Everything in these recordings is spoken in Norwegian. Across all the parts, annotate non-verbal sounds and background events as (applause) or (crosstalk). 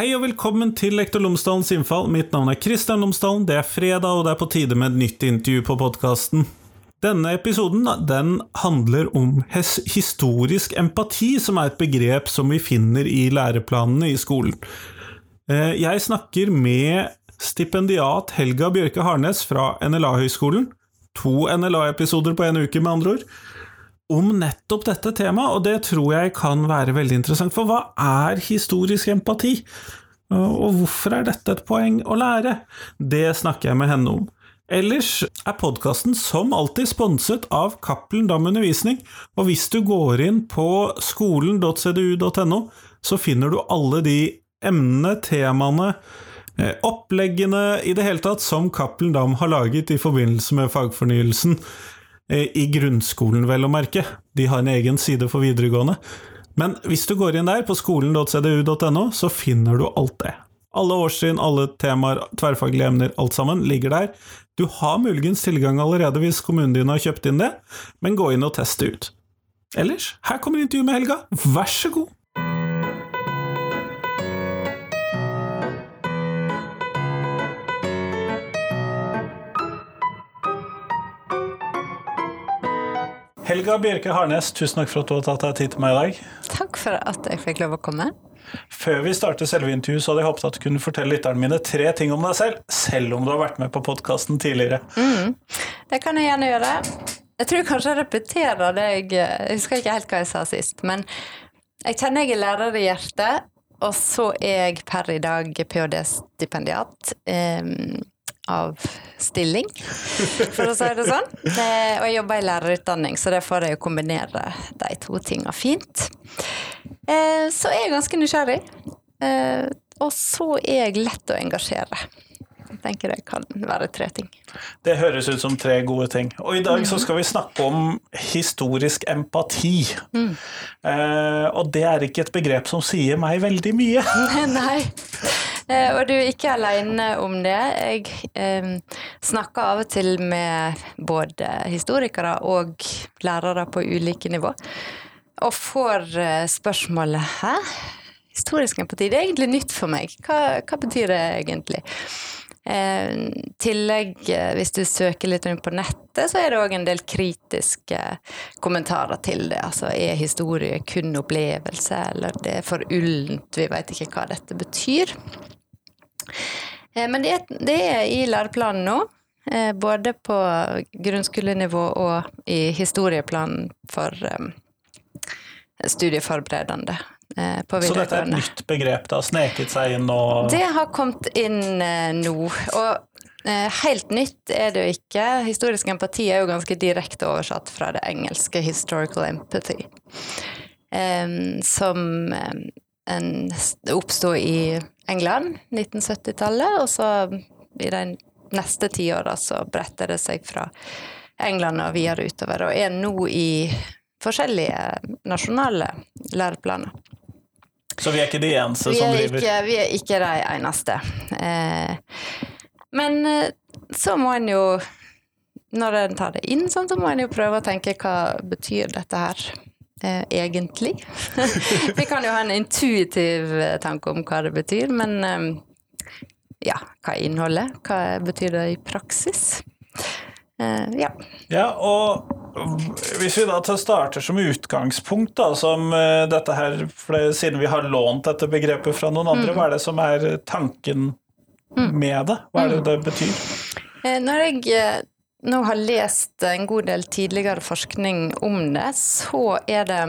Hei og velkommen til Lektor Lomsdalens innfall. Mitt navn er Kristian Lomsdalen. Det er fredag, og det er på tide med et nytt intervju på podkasten. Denne episoden den handler om historisk empati, som er et begrep som vi finner i læreplanene i skolen. Eh, jeg snakker med stipendiat Helga Bjørke Harnes fra NLA-høgskolen. To NLA-episoder på en uke, med andre ord om nettopp dette temaet, og det tror jeg kan være veldig interessant. For hva er historisk empati? Og hvorfor er dette et poeng å lære? Det snakker jeg med henne om. Ellers er podkasten som alltid sponset av Cappelen Dam Undervisning, og hvis du går inn på skolen.cdu.no, så finner du alle de emnene, temaene, eh, oppleggene i det hele tatt som Cappelen Dam har laget i forbindelse med fagfornyelsen. Eh, I grunnskolen, vel å merke. De har en egen side for videregående. Men hvis du går inn der, på skolen.cdu.no, så finner du alt det. Alle årstrinn, alle temaer, tverrfaglige emner, alt sammen ligger der. Du har muligens tilgang allerede hvis kommunen din har kjøpt inn det, men gå inn og test det ut. Ellers, her kommer intervjuet med Helga, vær så god! Helga Bjerke Harnes, tusen takk for at du har tatt deg tid til meg i dag. Takk for at jeg fikk lov å komme. Før vi starter selve intervjuet, så hadde jeg håpet at du kunne fortelle lytterne mine tre ting om deg selv, selv om du har vært med på podkasten tidligere. Mm, det kan jeg gjerne gjøre. Jeg tror kanskje jeg repeterer det jeg Jeg husker ikke helt hva jeg sa sist, men jeg kjenner jeg er lærer i hjertet, og så er jeg per i dag ph.d.-stipendiat. Um, av stilling, for å si det sånn. Og jeg jobber i lærerutdanning, så det får jeg jo kombinere de to tinga fint. Eh, så er jeg ganske nysgjerrig. Eh, og så er jeg lett å engasjere. Jeg tenker det kan være tre ting. Det høres ut som tre gode ting. Og i dag så skal vi snakke om historisk empati. Mm. Eh, og det er ikke et begrep som sier meg veldig mye. (laughs) Nei. Eh, og du er ikke alene om det. Jeg eh, snakker av og til med både historikere og lærere på ulike nivå, og får eh, spørsmålet Hæ? Historisk empati, det er egentlig nytt for meg. Hva, hva betyr det egentlig? Eh, tillegg, eh, hvis du søker litt rundt på nettet, så er det òg en del kritiske kommentarer til det. Altså er historie kun opplevelse, eller det er for ullent, vi veit ikke hva dette betyr. Eh, men det er, det er i læreplanen nå, eh, både på grunnskolenivå og i historieplanen for um, studieforberedende. Så dette er et nytt begrep? Det har sneket seg inn og Det har kommet inn nå. Og helt nytt er det jo ikke. Historisk empati er jo ganske direkte oversatt fra det engelske 'historical empathy', som oppsto i England, 1970-tallet, og så i de neste tiåra så bretter det seg fra England og videre utover, og er nå i forskjellige nasjonale læreplaner. Så vi er ikke de eneste som driver ikke, Vi er ikke de eneste. Eh, men eh, så må en jo, når en tar det inn sånn, så må en jo prøve å tenke hva betyr dette her eh, egentlig. (laughs) Vi kan jo ha en intuitiv eh, tanke om hva det betyr, men eh, ja, hva er innholdet? Hva betyr det i praksis? Eh, ja. ja, og hvis vi da starter som utgangspunkt, da, som uh, dette her, for siden vi har lånt dette begrepet fra noen andre, mm. hva er det som er tanken mm. med det? Hva er det mm. det betyr? Når jeg nå har lest en god del tidligere forskning om det, så er det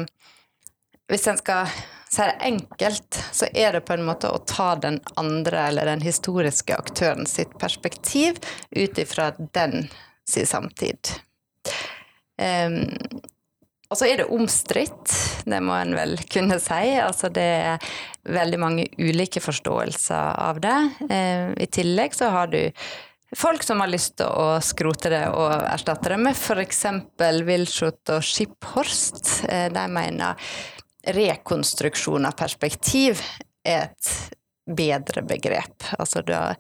Hvis en skal si det enkelt, så er det på en måte å ta den andre eller den historiske aktøren sitt perspektiv ut ifra den sin samtid. Um, og så er det omstridt, det må en vel kunne si. Altså det er veldig mange ulike forståelser av det. Uh, I tillegg så har du folk som har lyst til å skrote det og erstatte det med f.eks. Wilshot og Schipphorst. Eh, de mener rekonstruksjon av perspektiv er et bedre begrep. Altså da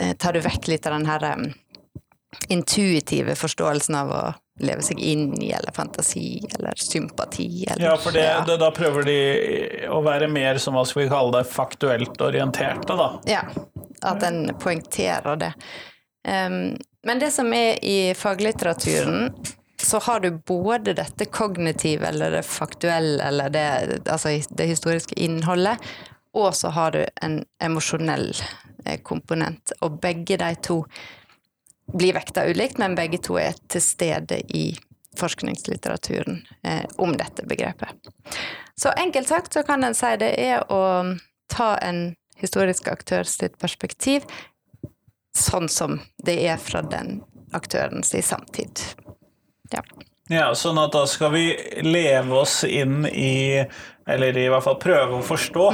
eh, tar du vekk litt av den her intuitive forståelsen av å leve seg inn i, eller fantasi, eller sympati. Eller, Ja, for det, det, da prøver de å være mer som hva skal vi kalle det, faktuelt orienterte, da. Ja, at en poengterer det. Um, men det som er i faglitteraturen, så har du både dette kognitive eller det faktuelle eller det, altså det historiske innholdet, og så har du en emosjonell eh, komponent. Og begge de to blir vekta ulikt, men begge to er til stede i forskningslitteraturen eh, om dette begrepet. Så enkelt sagt så kan en si det er å ta en historisk aktør sitt perspektiv sånn som det er fra den aktørens samtid. Ja. Ja, sånn at da skal vi leve oss inn i, eller i hvert fall prøve å forstå,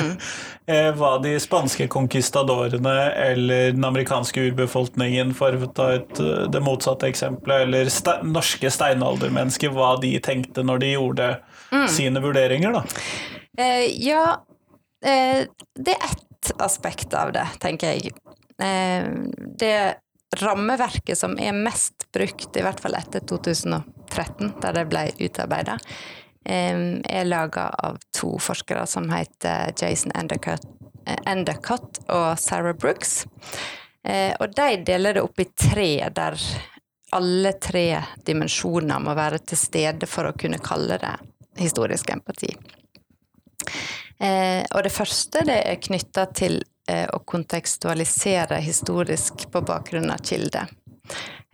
(laughs) eh, hva de spanske konkistadorene eller den amerikanske urbefolkningen, for å ta et, eh, det motsatte eksempelet, eller ste norske steinaldermennesker, hva de tenkte når de gjorde sine vurderinger, da. Eh, ja, det er ett aspekt av det, tenker jeg. Eh, det rammeverket som er mest brukt, i hvert fall etter 2013, da det ble utarbeida, eh, er laga av to forskere som heter Jason Endicott, eh, Endicott og Sarah Brooks. Eh, og de deler det opp i tre, der alle tre dimensjoner må være til stede for å kunne kalle det historisk empati. Eh, og det første det er knytta til eh, å kontekstualisere historisk på bakgrunn av kilde.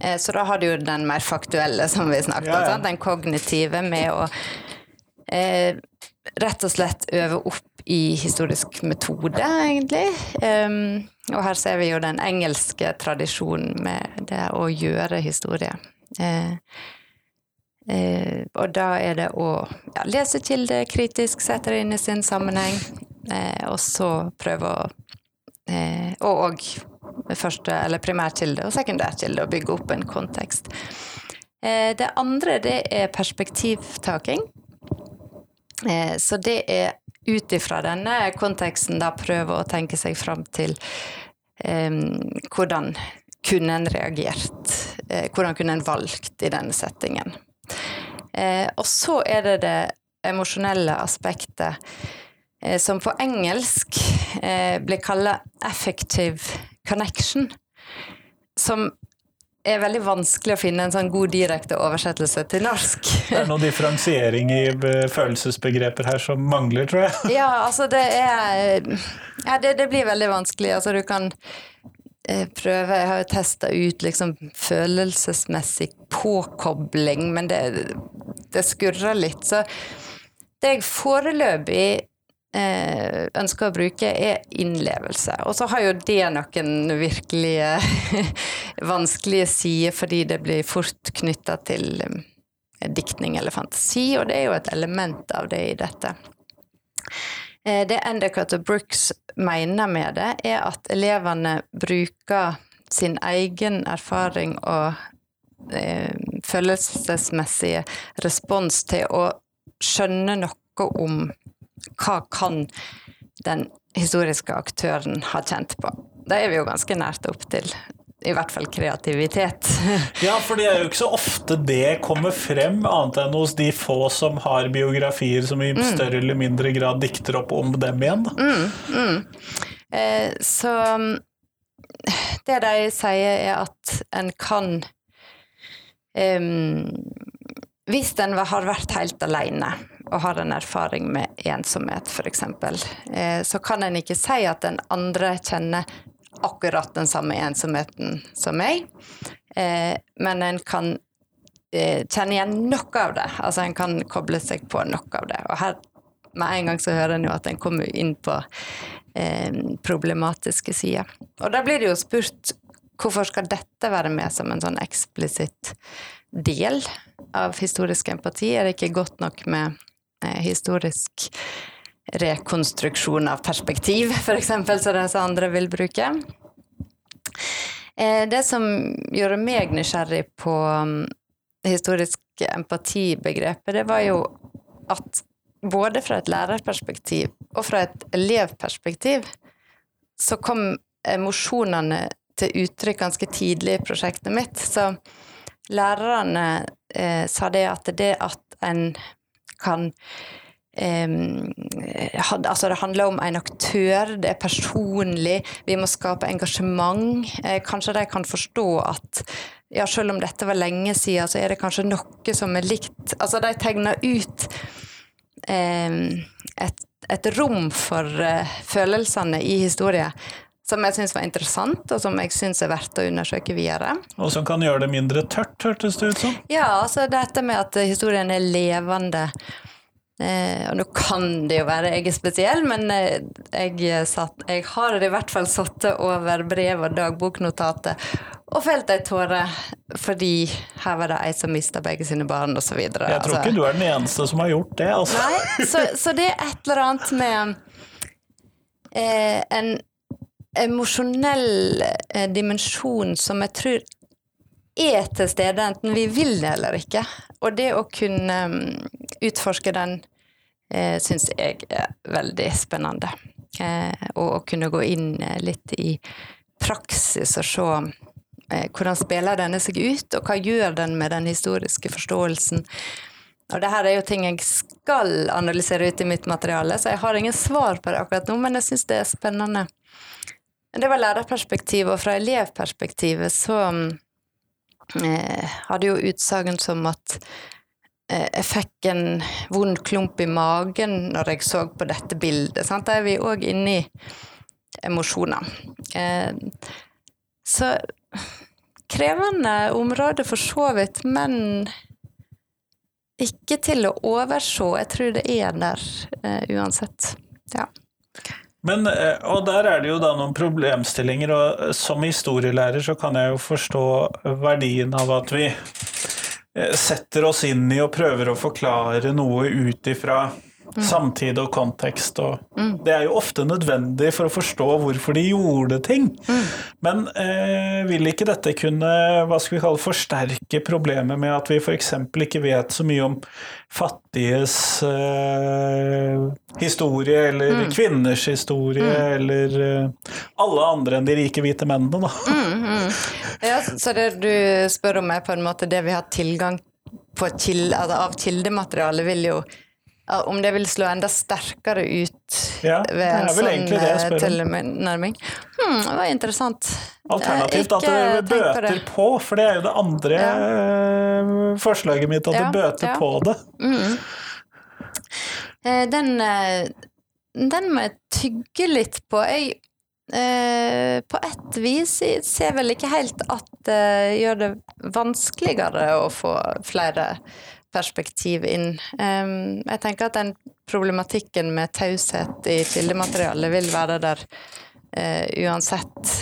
Eh, så da har du jo den mer faktuelle som vi snakket om, Ja, ja. den kognitive med å eh, rett og slett øve opp i historisk metode, egentlig. Um, og her ser vi jo den engelske tradisjonen med det å gjøre historie. Eh, Eh, og da er det å ja, lese kilder kritisk, sette det inn i sin sammenheng, eh, og så prøve å eh, Og òg første, eller primærkilde og sekundærkilde, og bygge opp en kontekst. Eh, det andre, det er perspektivtaking. Eh, så det er ut ifra denne konteksten da prøve å tenke seg fram til eh, hvordan kunne en reagert? Hvordan kunne en valgt i denne settingen? Eh, og så er det det emosjonelle aspektet, eh, som på engelsk eh, blir kalla 'affective connection', som er veldig vanskelig å finne en sånn god direkte oversettelse til norsk. (laughs) Det er noe differensiering i følelsesbegreper her som mangler, tror jeg. Ja, altså det er Ja, det, det blir veldig vanskelig. Altså du kan eh, prøver Jeg har jo testa ut liksom følelsesmessig påkobling, men det, det skurrer litt. Så det jeg foreløpig eh, ønsker å bruke, er innlevelse. Og så har jo det noen virkelig (laughs) vanskelige sider, fordi det blir fort knytta til eh, diktning eller fantasi, og det er jo et element av det i dette. Eh, Det Endicott og Brooks mener med det, er at elevene bruker sin egen erfaring og eh, følelsesmessige respons til å skjønne noe om hva kan den historiske aktøren ha kjent på. Det er vi jo ganske nært opp til i hvert fall kreativitet. (laughs) Ja, for det er jo ikke så ofte det kommer frem, annet enn hos de få som har biografier som i større eller mindre grad dikter opp om dem igjen. Da. Eh, så mm, det de sier er at en kan eh, Hvis en har vært helt alene og har en erfaring med ensomhet, f.eks., eh, så kan en ikke si at den andre kjenner akkurat den samme ensomheten som meg, eh, men en kan eh, kjenne igjen noe av det. Altså en kan koble seg på noe av det. Og her med en gang så hører en jo at en kommer inn på eh, problematiske sider. Og da blir det jo spurt hvorfor skal dette være med som en sånn eksplisitt del av historisk empati? Er det ikke godt nok med eh, historisk rekonstruksjon av perspektiv, f.eks., som disse andre vil bruke? Eh, det som gjorde meg nysgjerrig på um, historisk empati-begrepet, det var jo at både fra et lærerperspektiv og fra et elevperspektiv så kom emosjonene til uttrykk ganske tidlig i prosjektet mitt. Så lærerne eh, sa det at det at en kan Um, altså det handler om en aktør, det er personlig, vi må skape engasjement. Eh, kanskje de kan forstå at ja, selv om dette var lenge siden, så er det kanskje noe som er likt. Altså de tegner ut um, et, et, rom for uh, følelsene i historien som jeg syns var interessant, og som jeg syns er verdt å undersøke videre. Og som kan gjøre det mindre tørt, hørtes det ut som? Ja, altså dette med at historien er levende. Eh, og nå kan det jo være jeg er spesiell, men eh, jeg, satt, jeg, har i hvert fall sittet over brev- og dagboknotatet og felt ei tåre fordi her var det ei som mista begge sine barn, osv. Jeg tror altså, ikke du er den eneste som har gjort det, altså. Nei, så, så det er et eller annet med eh, en emosjonell eh, dimensjon som jeg tror er til stede, enten vi vil det eller ikke. Og det å kunne um, utforske den eh, syns jeg er veldig spennende. Eh, og å kunne gå inn eh, litt i praksis og se eh, hvordan spiller denne seg ut, og hva gjør den med den historiske forståelsen. Og det her er jo ting jeg skal analysere ut i mitt materiale, så jeg har ingen svar på det akkurat nå, men jeg syns det er spennende. Det var lærerperspektivet, og fra elevperspektivet så eh, hadde jo utsagn som at jeg fikk en vond klump i magen når jeg så på dette bildet. Sant? Da er vi òg inne i emosjoner. Eh, så krevende område for så vidt, men ikke til å overse. Jeg tror det er der uh, uansett. Ja. Men, eh, og der er det jo da noen problemstillinger, og eh, som historielærer så kan jeg jo forstå verdien av at vi eh, setter oss inn i og prøver å forklare noe ut ifra Mm. Samtid og kontekst. Og mm. Det er jo ofte nødvendig for å forstå hvorfor de gjorde ting. Mm. Men eh, vil ikke dette kunne hva skal vi kalle, forsterke problemet med at vi f.eks. ikke vet så mye om fattiges eh, historie, eller mm. kvinners historie, mm. eller eh, alle andre enn de rike hvite mennene, da. Ja, så det du spør om er på en måte det vi har tilgang på kilde, altså av kildemateriale, vil jo om det vil slå enda sterkere ut ja, ved en sånn eh, tilnærming. Hmm, det var interessant. Alternativt at det bøter på, på, for det er jo det andre ja. Eh, forslaget mitt, at ja, det bøter på det. Mm. Den, den må jeg tygge litt på. Jeg på et vis ser vel ikke helt at det gjør det vanskeligere å få flere perspektiv inn. Jeg tenker at den problematikken med taushet i kildematerialet vil være der uh, uansett.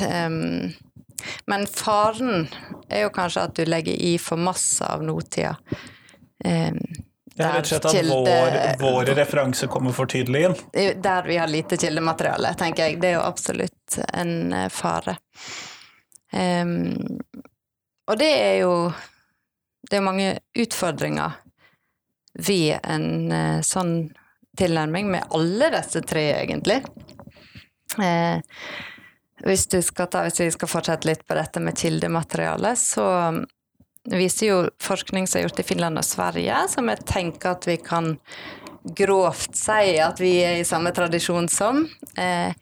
Men faren er jo kanskje at du legger i for masse av nåtida. Det er rett og slett at vår, vår, våre referanser kommer for tydelig inn? Der vi har lite kildemateriale, tenker jeg. Det er jo absolutt en eh, fare. Um, og det er jo det er mange utfordringer ved en eh, sånn tilnærming, med alle disse tre, egentlig. Eh, hvis, ta, hvis, vi skal fortsette litt på dette med kildemateriale, så viser jo forskning som er gjort i Finland og Sverige, som jeg tenker at vi kan grovt si at vi er i samme tradisjon som, eh,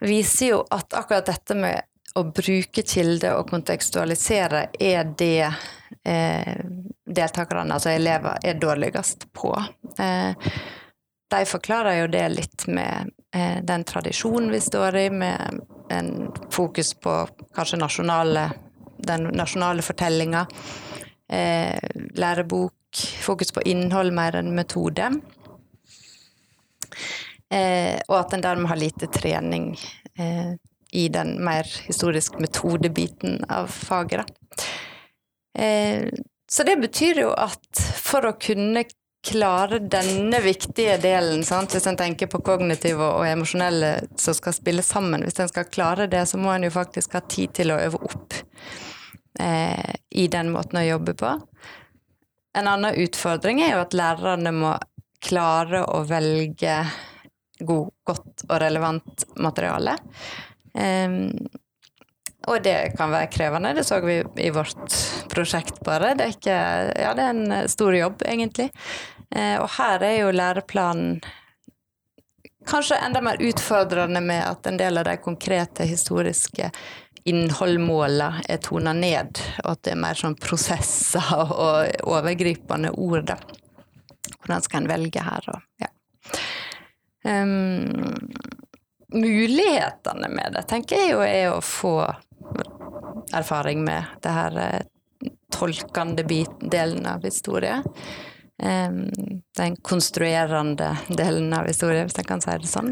viser jo at akkurat dette med å bruke kilder og kontekstualisere er det eh, deltakerne, altså elever, er dårligst på. Eh, de forklarer jo det litt med eh, den tradisjonen vi står i, med en fokus på kanskje nasjonale, den nasjonale fortellinga. Eh, lærebok, fokus på innhold mer enn metode. Eh, og at en dermed har lite trening eh, i den mer historisk metodebiten av faget. Eh, så det betyr jo at for å kunne klare denne viktige delen, sant? hvis en tenker på kognitive og emosjonelle som skal spille sammen, hvis en skal klare det, så må en jo faktisk ha tid til å øve opp eh, i den måten å jobbe på. En annen utfordring er jo at lærerne må klare å velge god, godt og relevant materiale. Um, og det kan være krevende. Det så vi i vårt prosjekt, bare. Det er, ikke, ja, det er en stor jobb, egentlig. Eh, og her er jo læreplanen kanskje enda mer utfordrende med at en del av de konkrete historiske innholdmåla er tona ned, og at det er mer sånn prosesser og overgripende ord, da. Hvordan skal en velge her og ja. Um, mulighetene med det, tenker jeg jo er å få erfaring med det her eh, tolkende delen av historie. Den konstruerende delen av historie, hvis jeg kan si det sånn.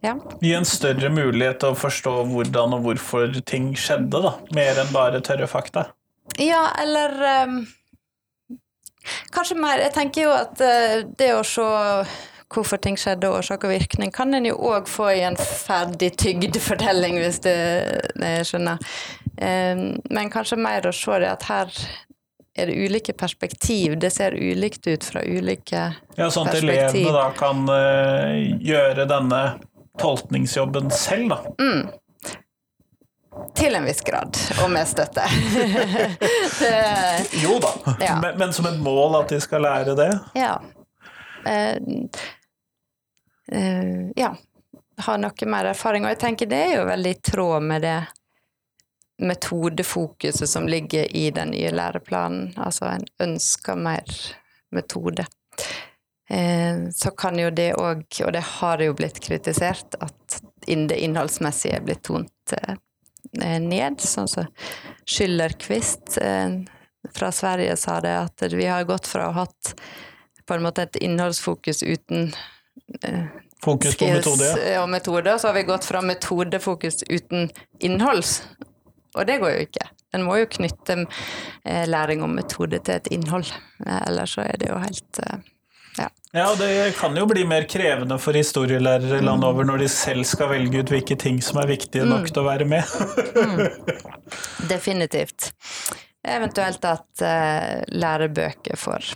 Ja. Gi en større mulighet til å forstå hvordan og hvorfor ting skjedde, da. Mer enn bare tørre fakta. Ja, eller um, Kanskje mer Jeg tenker jo at uh, det å se hvorfor ting skjedde, årsak og virkning, kan en jo òg få i en ferdig tygd fortelling, hvis du skjønner. Um, men kanskje mer å se det at her er det ulike perspektiv. Det ser ulikt ut fra ulike perspektiv. Ja, Sånn at elevene da kan uh, gjøre denne tolkningsjobben selv, da. Mm. Til en viss grad, og med støtte. (laughs) det, jo da, ja. men, men, som et mål at de skal lære det? Ja. Uh, ja. har noe mer erfaring. Og jeg tenker det er jo veldig i tråd med det metodefokuset som ligger i den nye læreplanen. Altså en ønsker mer metode. Eh, så kan jo det òg, og det har jo blitt kritisert, at det innholdsmessige er blitt tont eh, ned. Sånn som Schyllerquist eh, fra Sverige sa det, at vi har gått fra å ha hatt på en måte et innholdsfokus uten Fokus på metode, ja. Og metode, så har vi gått fra metodefokus uten innhold. Og det går jo ikke. En må jo knytte læring om metode til et innhold. Ellers så er det jo helt ja. ja, det kan jo bli mer krevende for historielærere mm. landet over når de selv skal velge ut hvilke ting som er viktige nok mm. til å være med. mm. Definitivt. Eventuelt at uh, lærebøker får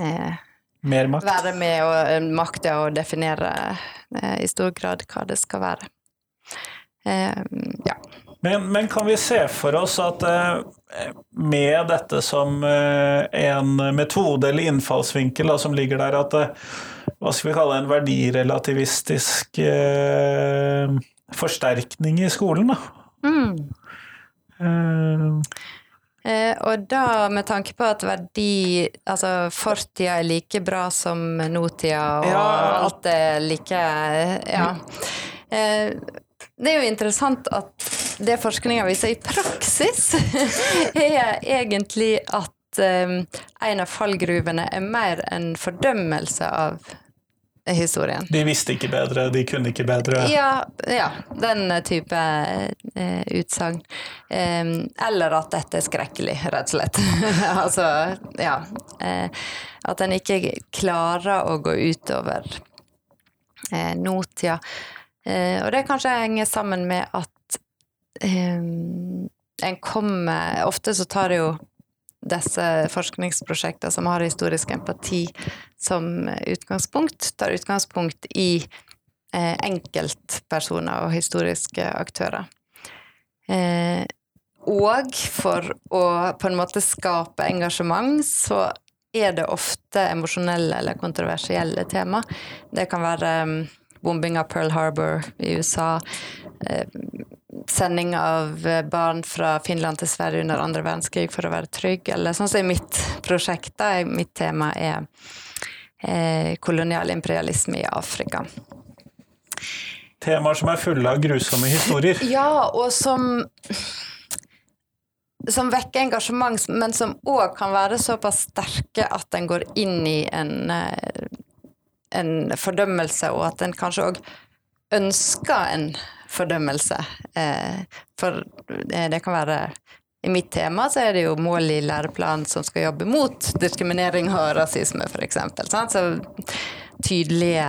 uh, mer makt. være med og uh, makte å definere uh, i stor grad hva det skal være. ja. Men, men, kan vi se for oss at eh, med dette som eh, en metode eller innfallsvinkel da, som ligger der, at eh, hva skal vi kalle en verdirelativistisk eh, forsterkning i skolen, da? Mm. Eh, og da med tanke på at verdi Altså fortida er like bra som nåtida, og ja, alt er like Ja. Eh, det er jo interessant at det forskninga viser i praksis, (laughs) er egentlig at eh, en av fallgruvene er mer en fordømmelse av historien. De visste ikke bedre, de kunne ikke bedre? Ja, ja den type eh, utsagn. Um, eller at dette er skrekkelig, rett og slett. (laughs) altså, ja. Eh, at en ikke klarer å gå utover eh, nåtida. Uh, og det kanskje henger sammen med at en kommer Ofte så tar det jo disse forskningsprosjektene som har historisk empati som utgangspunkt, tar utgangspunkt i eh, enkeltpersoner og historiske aktører. Eh, og for å på en måte skape engasjement, så er det ofte emosjonelle eller kontroversielle tema. Det kan være um, bombing av Pearl Harbor i USA. Eh, sending av barn fra Finland til Sverige under andre verdenskrig for å være trygg, eller sånn som i mitt prosjekt, da, mitt tema er kolonial imperialisme i Afrika. Temaer som er fulle av grusomme historier. (laughs) Ja, og som som vekker engasjement, men som òg kan være såpass sterke at en går inn i en eh, en fordømmelse, og at en kanskje òg ønsker en fordømmelse. Eh, for eh, det kan være I mitt tema så er det jo mål i læreplanen som skal jobbe mot diskriminering og rasisme, f.eks. Så tydelige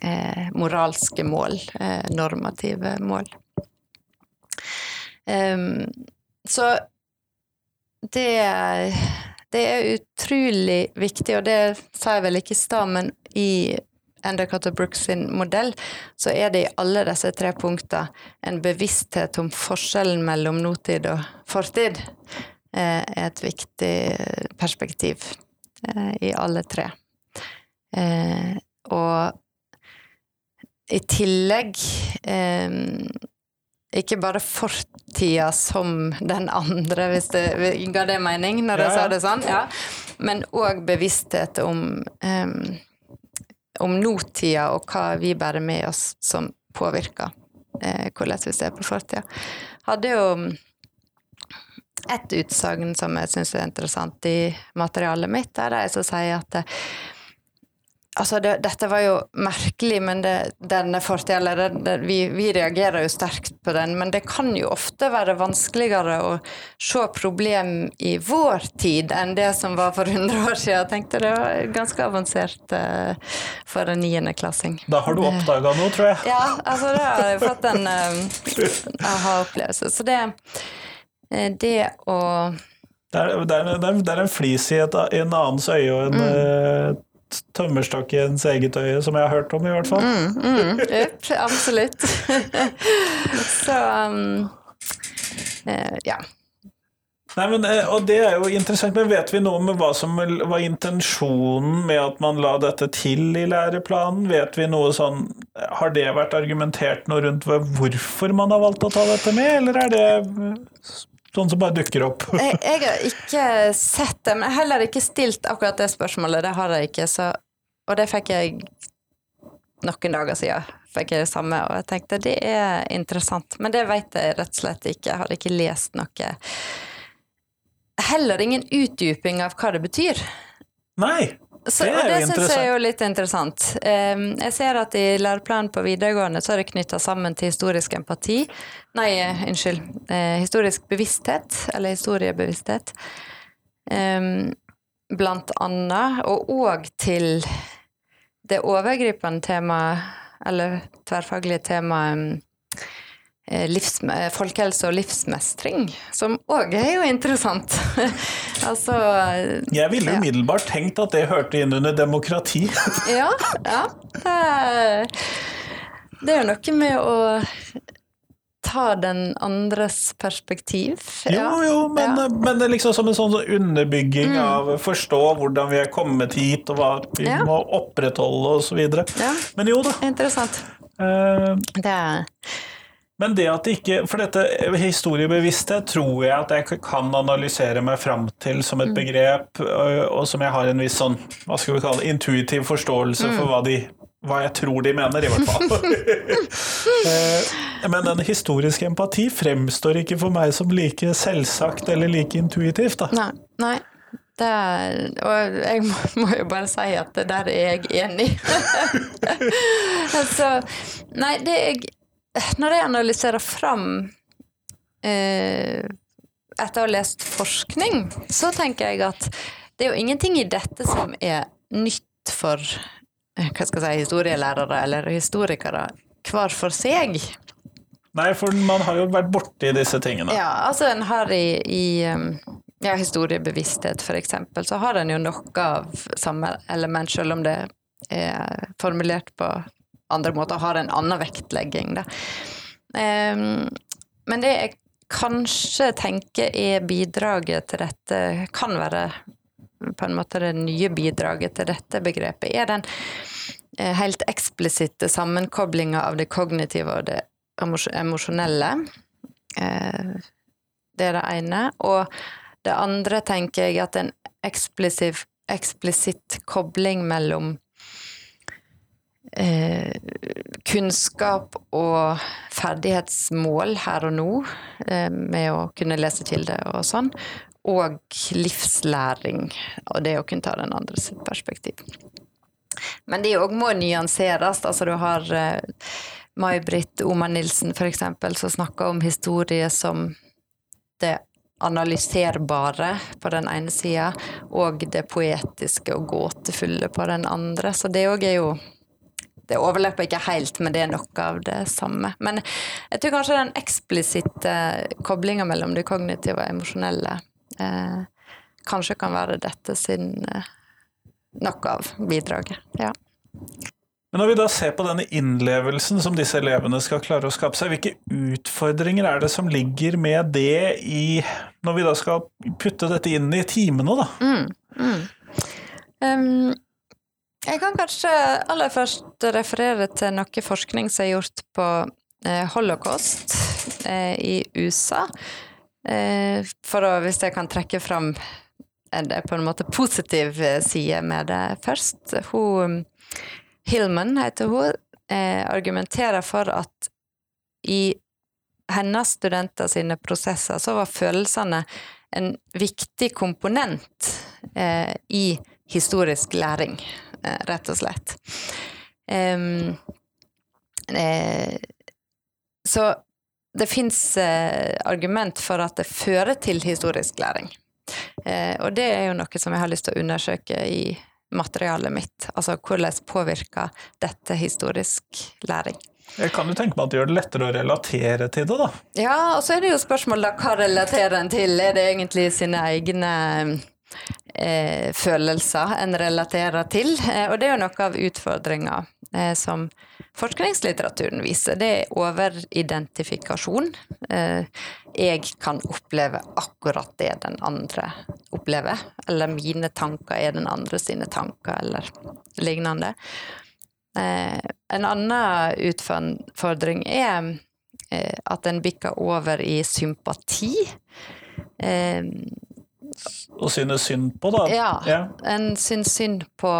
eh, moralske mål, eh, normative mål. Um, så det det er utrolig viktig, og det sa jeg vel ikke i stad, men i Endicott og Brooks sin modell, så er det i alle disse tre punktene en bevissthet om forskjellen mellom nåtid og fortid. Eh, er et viktig perspektiv eh, i alle tre. Eh, og i tillegg ikke bare fortida som den andre, hvis det ga det mening når jeg ja, ja. sa det sånn, ja. men òg bevissthet om, um, om nåtida og hva vi bærer med oss som påvirker eh, hvordan vi ser på fortida. Hadde jo et utsagn som jeg syns er interessant i materialet mitt, der jeg som sier at Altså, det, dette var jo merkelig, men det, denne fortida vi, vi, reagerer jo sterkt på den, men det kan jo ofte være vanskeligere å se problem i vår tid enn det som var for 100 år siden. Jeg tenkte det var ganske avansert uh, for en niendeklassing. Da har du oppdaga noe, tror jeg. Ja, altså det har jeg fått en uh, aha-opplevelse. Så det, det å det er, det, er, det er, en flis i, et, i en annens øye og en mm tømmerstakk i ens eget øye, som jeg har hørt om, i hvert fall. Mm, mm, yep, absolutt. (laughs) Så um, uh, ja. Nei, men, eh, og Det er jo interessant, men vet vi noe om hva som var intensjonen med at man la dette til i læreplanen? Vet vi noe sånn, Har det vært argumentert noe rundt hvorfor man har valgt å ta dette med, eller er det Sånn som bare dukker opp. (laughs) jeg, jeg, har ikke sett det, men heller ikke stilt akkurat det spørsmålet. Det har jeg ikke, så, Og det fikk jeg noen dager siden. Fikk jeg det samme, og jeg tenkte det er interessant. Men det vet jeg rett og slett ikke. Jeg har ikke lest noe. Heller ingen utdyping av hva det betyr. Nei. Så, det, og det syns jeg er jo litt interessant. Jeg ser at i læreplanen på videregående så er det knytta sammen til historisk empati. Nei, unnskyld. Eh, historisk bevissthet, eller historiebevissthet. Blant annet. Og òg til det overgripende temaet, eller tverrfaglige temaet livs, folkehelse og livsmestring, som òg er jo interessant. (laughs) altså Jeg ville ja. umiddelbart tenkt at det hørte inn under demokrati. (laughs) ja, ja. Det er, det er jo noe med å ta den andres perspektiv. Ja. Jo, jo, men, ja. men, det er liksom som en sånn underbygging mm. av forstå hvordan vi er kommet hit, og hva vi ja. må opprettholde osv. Ja. Men jo da. Interessant. Uh, det er men det at det ikke For dette historiebevissthet tror jeg at jeg kan analysere meg fram til som et mm. begrep, og som jeg har en viss sånn, hva skal vi kalle det, intuitiv forståelse for mm. hva, de, hva jeg tror de mener, i hvert fall. (laughs) Eh, men den historiske empati fremstår ikke for meg som like selvsagt eller like intuitivt, da. Nei, nei. Er, og jeg må, må, jo bare si at det der er jeg enig (laughs) altså, Nei, det jeg når jeg analyserer fram eh, etter å ha lest forskning, så tenker jeg at det er jo ingenting i dette som er nytt for eh, hva skal jeg si, historielærere eller historikere hver for seg. Nei, for man har jo vært borti disse tingene. Ja, altså en har i, i um, ja, historiebevissthet, for eksempel, så har en jo noe av samme element, selv om det er formulert på andre måter har en annen vektlegging. Da. Um, men det jeg kanskje tenker er bidraget til dette, kan være på en måte det nye bidraget til dette begrepet, er den eh, helt eksplisitte sammenkoblinga av det kognitive og det emosjonelle. Eh, det er det ene. Og det andre tenker jeg at en eksplisitt kobling mellom eh, kunnskap og ferdighetsmål her og nå, eh, med å kunne lese kilder og sånn, og livslæring, og det å kunne ta den andres perspektiv. Men det òg må nyanseres. Altså du har eh, May-Britt Oma Nilsen f.eks. som snakker om historie som det analyserbare på den ene sida, og det poetiske og gåtefulle på den andre. Så det òg er jo det overlapper ikke helt, men det er noe av det samme. Men jeg tror kanskje den eksplisitte koblinga mellom det kognitive og emosjonelle eh, kanskje kan være dette sin eh, noe av bidraget. Ja. Men når vi da ser på denne innlevelsen som disse elevene skal klare å skape seg, hvilke utfordringer er det som ligger med det i Når vi da skal putte dette inn i timene, da? Mm, mm. Um, jeg kan kanskje aller først referere til noe forskning som er gjort på eh, holocaust eh, i USA. Eh, for å, hvis jeg kan trekke fram en på en måte positiv eh, side med det først. Hun Hillman heter hun, eh, argumenterer for at i hennes studenter sine prosesser så var følelsene en viktig komponent eh, i historisk læring, eh, rett og slett. så det fins eh, argument for at det fører til historisk læring. Eh, og det er jo noe som jeg har lyst til å undersøke i materialet mitt. Altså hvordan påvirker dette historisk læring? Jeg kan jo tenke meg at det gjør det lettere å relatere til det, da. Ja, og så er det jo spørsmålet da, hva relaterer en til? Er det egentlig sine egne eh, følelser en relaterer til? Eh, og det er jo noe av utfordringa eh, som forskningslitteraturen viser. Det er overidentifikasjon. Eh, jeg kan oppleve akkurat det den andre opplever. Eller mine tanker er den andre sine tanker, eller lignende. Eh, en annen utfordring er eh, at en bikker over i sympati. Å synes synd på, da? Ja. ja. En syns synd på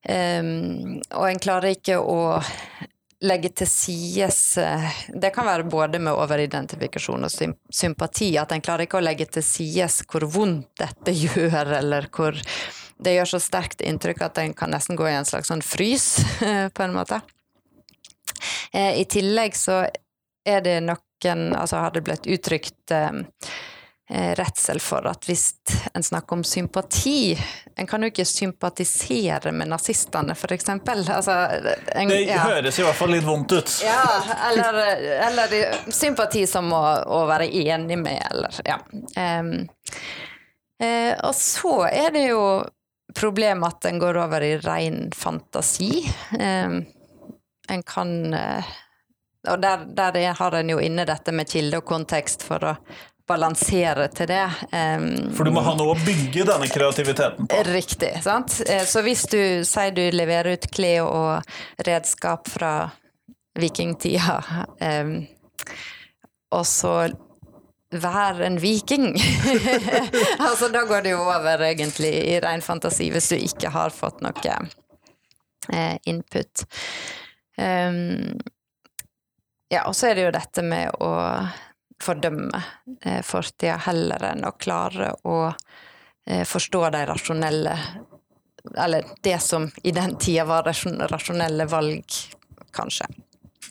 Um, og en klarer ikke å legge til sides eh, Det kan være både med overidentifikasjon og sympati, at en klarer ikke å legge til sides hvor vondt dette (laughs) gjør, eller hvor det gjør så sterkt inntrykk at en kan nesten gå i en slags sånn frys, på en måte. Eh, I tillegg så er det noen Altså har det blitt uttrykt Eh, redsel for at hvis en snakker om sympati En kan jo ikke sympatisere med nazistene, f.eks. Altså, det ja. høres i hvert fall litt vondt ut. Ja, eller, eller sympati som å, å, være enig med, eller ja. Um, uh, og så er det jo problemet at en går over i ren fantasi. Um, en kan uh, og der, der, har en jo inne dette med kilde og kontekst for å balansere til det. Um, For du må ha noe å bygge denne kreativiteten på? Riktig. sant? Eh, så hvis du sier du leverer ut klær og redskap fra vikingtida, um, og så Vær en viking. (laughs) altså, da går det jo over egentlig i ren fantasi hvis du ikke har fått noe eh, input. Um, ja, og så er det jo dette med å fordømme eh, fortida heller enn å klare å eh, forstå de rasjonelle Eller det som i den tida var rasjonelle valg, kanskje.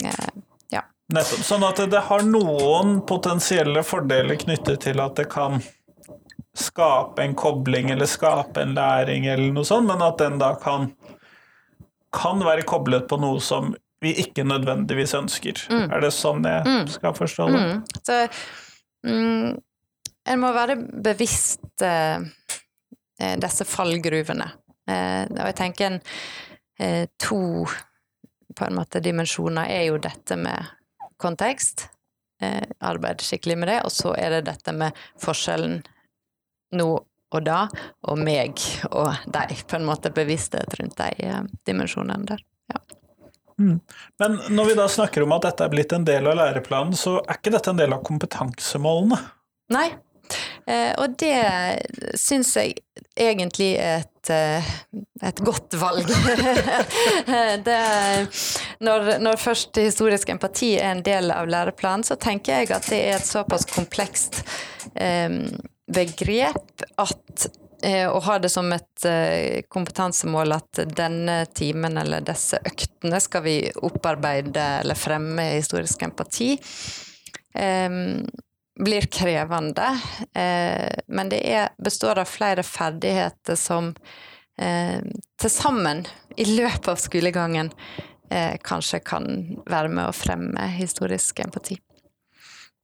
Eh, ja. Nettopp. Sånn at det har noen potensielle fordeler knyttet til at det kan skape en kobling eller skape en læring eller noe sånt, men at den da kan, kan være koblet på noe som vi ikke nødvendigvis ønsker. Mm. Er det sånn jeg mm. skal forstå det? Mm. Så mm, en må være bevisst eh, eh, disse fallgruvene. Eh, og jeg tenker en eh, to på en måte dimensjoner er jo dette med kontekst. Eh, arbeid skikkelig med det. Og så er det dette med forskjellen nå og da, og meg og deg. På en måte bevissthet rundt de eh, dimensjonene der. Ja. Mm. Men når vi da snakker om at dette er blitt en del av læreplanen, så er ikke dette en del av kompetansemålene? Nei, eh, og det syns jeg egentlig er et, eh, et godt valg. (laughs) det, når, når, først historisk empati er en del av læreplanen, så tenker jeg at det er et såpass komplekst eh, begrep at å ha det som et eh, kompetansemål at denne timen eller disse øktene skal vi opparbeide eller fremme historisk empati, blir krevende. Eh, men det er, består av flere ferdigheter som eh, til sammen i løpet av skolegangen kanskje kan være med å fremme historisk empati.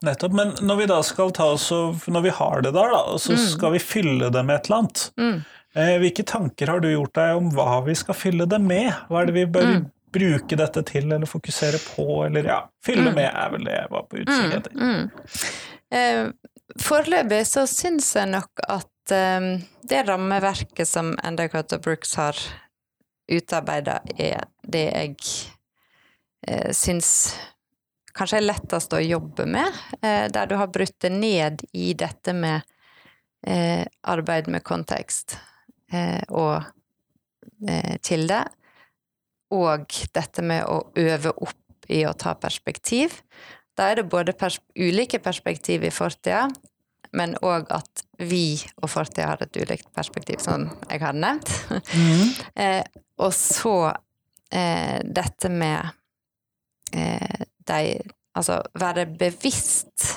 Nettopp. Men når vi da skal ta oss Når vi har det der, da, så mm. skal vi fylle det med et eller annet. Mm. Eh, hvilke tanker har du gjort deg om hva vi skal fylle det med? Hva er det vi bør mm. bruke dette til, eller fokusere på, eller ja, fylle med, er vel det jeg var på utkikk etter. Mm. Eh, foreløpig så syns jeg nok at eh, det rammeverket som Endicott og Brooks har utarbeida, er det jeg eh, syns kanskje er lettest å jobbe med, eh, der du har brutt det ned i dette med eh, arbeid med kontekst eh, og eh, kilde, og dette med å øve opp i å ta perspektiv. Da er det både pers ulike perspektiv i fortida, men òg at vi og fortida har et ulikt perspektiv, som jeg har nevnt. Mm. (laughs) eh, og så eh, dette med eh, de Altså være bevisst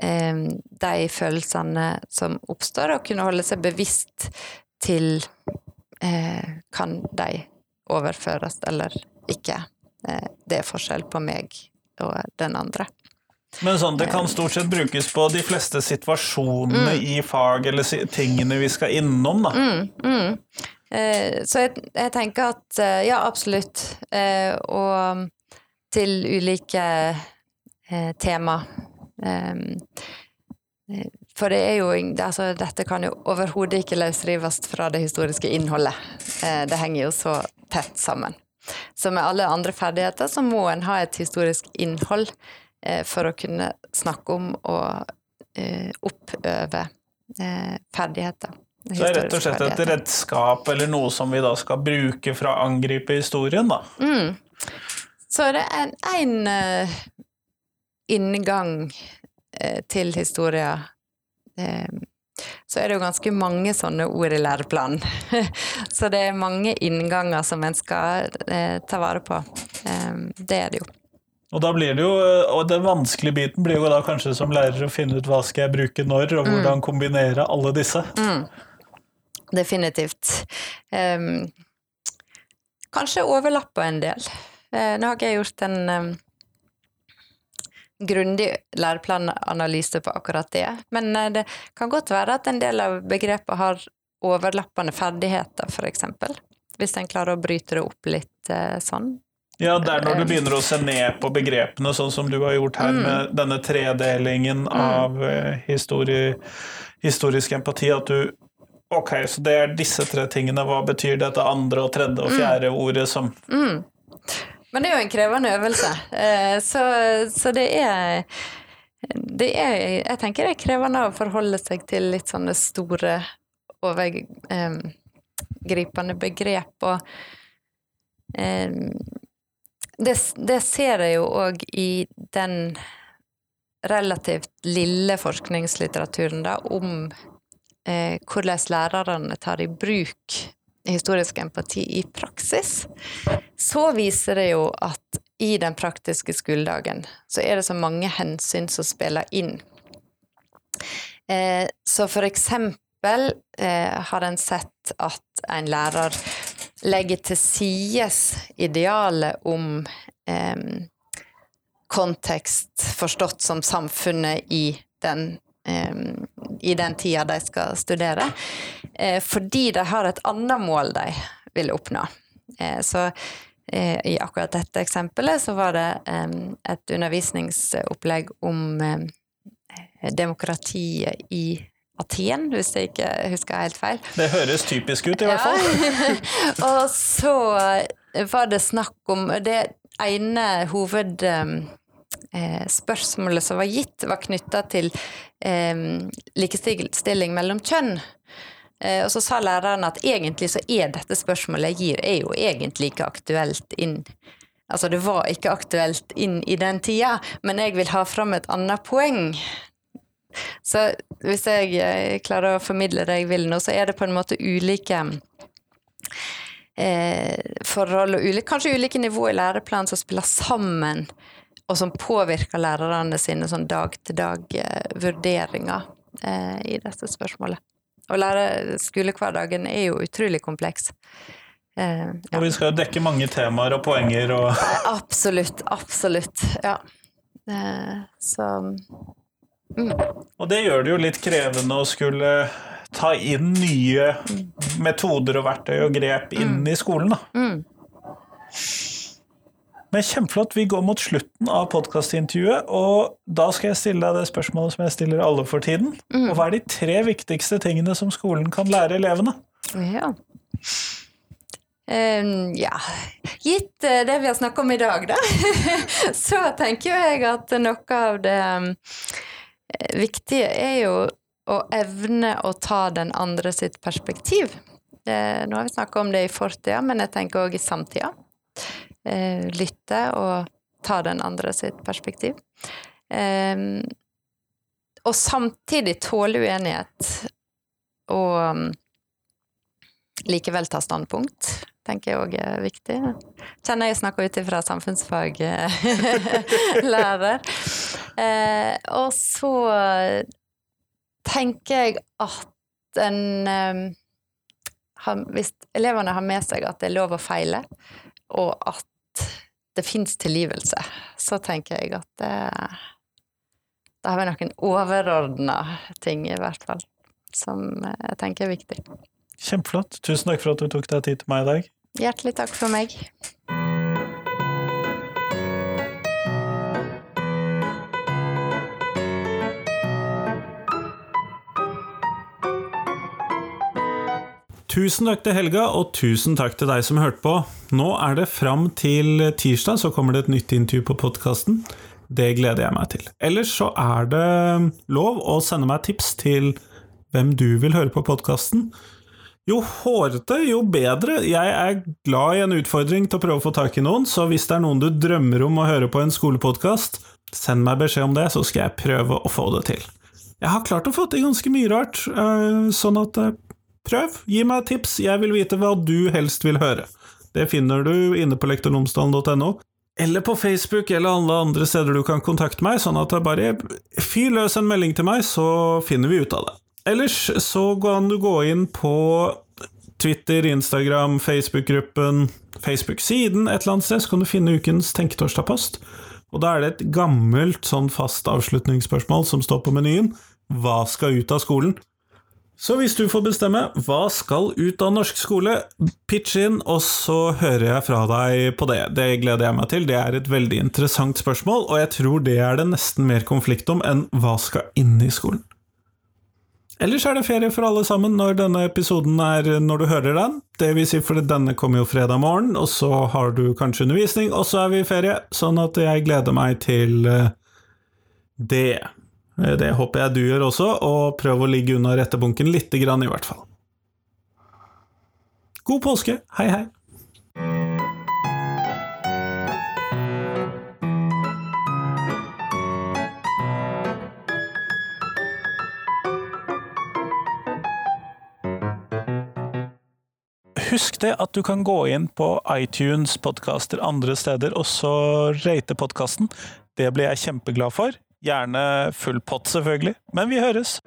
eh, de følelsene som oppstår, og kunne holde seg bevisst til eh, Kan de overføres eller ikke? Eh, det er forskjell på meg og den andre. Men sånn, det kan stort sett brukes på de fleste situasjonene i fag, eller tingene vi skal innom, da. Mm, mm. Eh, så jeg, jeg tenker at eh, ja, absolutt. Eh, og til ulike eh, tema. Eh, for det er jo altså, Dette kan jo overhodet ikke løsrives fra det historiske innholdet. Eh, det henger jo så tett sammen. Så med alle andre ferdigheter så må en ha et historisk innhold eh, for å kunne snakke om og eh, oppøve eh, ferdigheter. Så det er rett og slett et redskap eller noe som vi da skal bruke for å angripe historien, da. Mm. Så det er en uh, inngang uh, til historia. Uh, så er det jo ganske mange sånne ord i læreplanen. (laughs) så det er mange innganger som en skal eh, ta vare på. Eh, det er det jo. Og da blir det jo, og den vanskelige biten blir jo da kanskje som lærer å finne ut hva skal jeg bruke når, og hvordan kombinere alle disse. Mm. Definitivt. Um, kanskje overlapper en del. Eh, nå har ikke jeg gjort en grundig læreplananalyse på akkurat det, men eh, det kan godt være at en del av begrepet har overlappende ferdigheter, eksempel. Hvis en klarer å bryte det opp litt eh, sånn. Ja, det er når du begynner å se ned på begrepene, sånn som du har gjort her med denne tredelingen av eh, histori, historisk empati, at du Ok, så det er disse tre tingene, hva betyr dette andre og tredje og fjerde ordet som Men det er jo en krevende øvelse, eh, så, så det er det er, jeg tenker det er krevende å forholde seg til litt sånne store, overgripende begrep. Og em, det, det ser jeg jo òg i den relativt lille forskningslitteraturen da, om eh, hvordan lærerne tar i bruk historisk empati i praksis, så viser det jo at i den praktiske skoledagen så er det så mange hensyn som spiller inn. Eh, så for eksempel eh, har en sett at en lærer legger til sides idealet om eh, kontekst forstått som samfunnet i den i den tida de skal studere, eh, fordi de har et annet mål de vil oppnå. Eh, så eh, i akkurat dette eksempelet så var det eh, et undervisningsopplegg om eh, demokratiet i Aten, hvis jeg ikke husker helt feil. Det høres typisk ut, i hvert fall. (laughs) og så var det snakk om Det ene hoved spørsmålet som var gitt, var knytta til eh, likestilling mellom kjønn. Eh, og så sa læreren at egentlig så er dette spørsmålet jeg gir, er jo egentlig ikke aktuelt inn Altså det var ikke aktuelt inn i den tida, men jeg vil ha fram et annet poeng. Så hvis jeg eh, klarer å formidle det jeg vil nå, så er det på en måte ulike eh, forhold og ulike, kanskje ulike nivå i læreplanen som spiller sammen, og som påvirker lærerne sine sånn dag-til-dag-vurderinger eh, i dette spørsmålet. Og lære skolehverdagen er jo utrolig kompleks. Eh, ja. Og vi skal jo dekke mange temaer og poenger og (laughs) Absolutt, absolutt. Ja. Eh, så Og det gjør det jo litt krevende å skulle ta inn nye metoder og verktøy og grep inn i skolen, da. Men kjempeflott. Vi går mot slutten av podkastintervjuet, og da skal jeg stille deg det spørsmålet som jeg stiller alle for tiden. Og hva er de tre viktigste tingene som skolen kan lære elevene? Ja. Um, ja, gitt eh, det vi har snakket om i dag, da, (laughs) så tenker jo jeg at noe av det eh, viktige er jo å evne å ta den andre sitt perspektiv. Eh, nå har vi snakka om det i fortida, men jeg tenker òg i samtida. Eh, lytte og ta den andre sitt perspektiv. Ehm, og samtidig tåle uenighet og um, likevel ta standpunkt, tenker jeg òg er viktig. Kjenner jeg snakker ut ifra samfunnsfaglærer. (laughs) Eh, og så tenker jeg at en eh, har, Hvis elevene har med seg at det er lov å feile, og at det fins tilgivelse, så tenker jeg at det, da har vi noen overordna ting, i hvert fall, som jeg tenker er viktig. Kjempeflott. Tusen takk for at du tok deg tid til meg i dag. Hjertelig takk for meg. Tusen takk til Helga, og tusen takk til deg som hørte på. Nå er det fram til tirsdag, så kommer det et nytt intervju på podkasten. Det gleder jeg meg til. Ellers så er det lov å sende meg tips til hvem du vil høre på podkasten. Jo hårete, jo bedre. Jeg er glad i en utfordring til å prøve å få tak i noen, så hvis det er noen du drømmer om å høre på en skolepodkast, send meg beskjed om det, så skal jeg prøve å få det til. Jeg har klart å få til ganske mye rart, øh, sånn at øh, prøv. Gi meg tips, jeg vil vite hva du helst vil høre. Det finner du inne på lektornomsdalen.no, Eller på Facebook eller alle andre steder du kan kontakte meg, sånn at jeg bare fyr løs en melding til meg, så finner vi ut av det. Ellers så kan du gå inn på Twitter, Instagram, Facebook-gruppen, Facebook-siden et eller annet sted, så kan du finne ukens Tenketorsdag-post. Og da er det et gammelt sånn fast avslutningsspørsmål som står på menyen. Hva skal ut av skolen? Så hvis du får bestemme hva skal ut av norsk skole, pitch inn, og så hører jeg fra deg på det. Det gleder jeg meg til. Det er et veldig interessant spørsmål, og jeg tror det er det nesten mer konflikt om enn hva skal inn i skolen. Ellers er det ferie for alle sammen når denne episoden er når du hører den. Det vil si fordi denne kommer jo fredag morgen, og så har du kanskje undervisning, og så er vi i ferie, sånn at jeg gleder meg til eh, det. Eh, det håper jeg du gjør også, og prøv å ligge unna rettebunken lite grann, i hvert fall. God påske! Hei, hei! Husk det at du kan gå inn på iTunes, podkaster andre steder, og så rate podkasten. Det blir jeg kjempeglad for. Gjerne full pott, selvfølgelig. Men vi høres!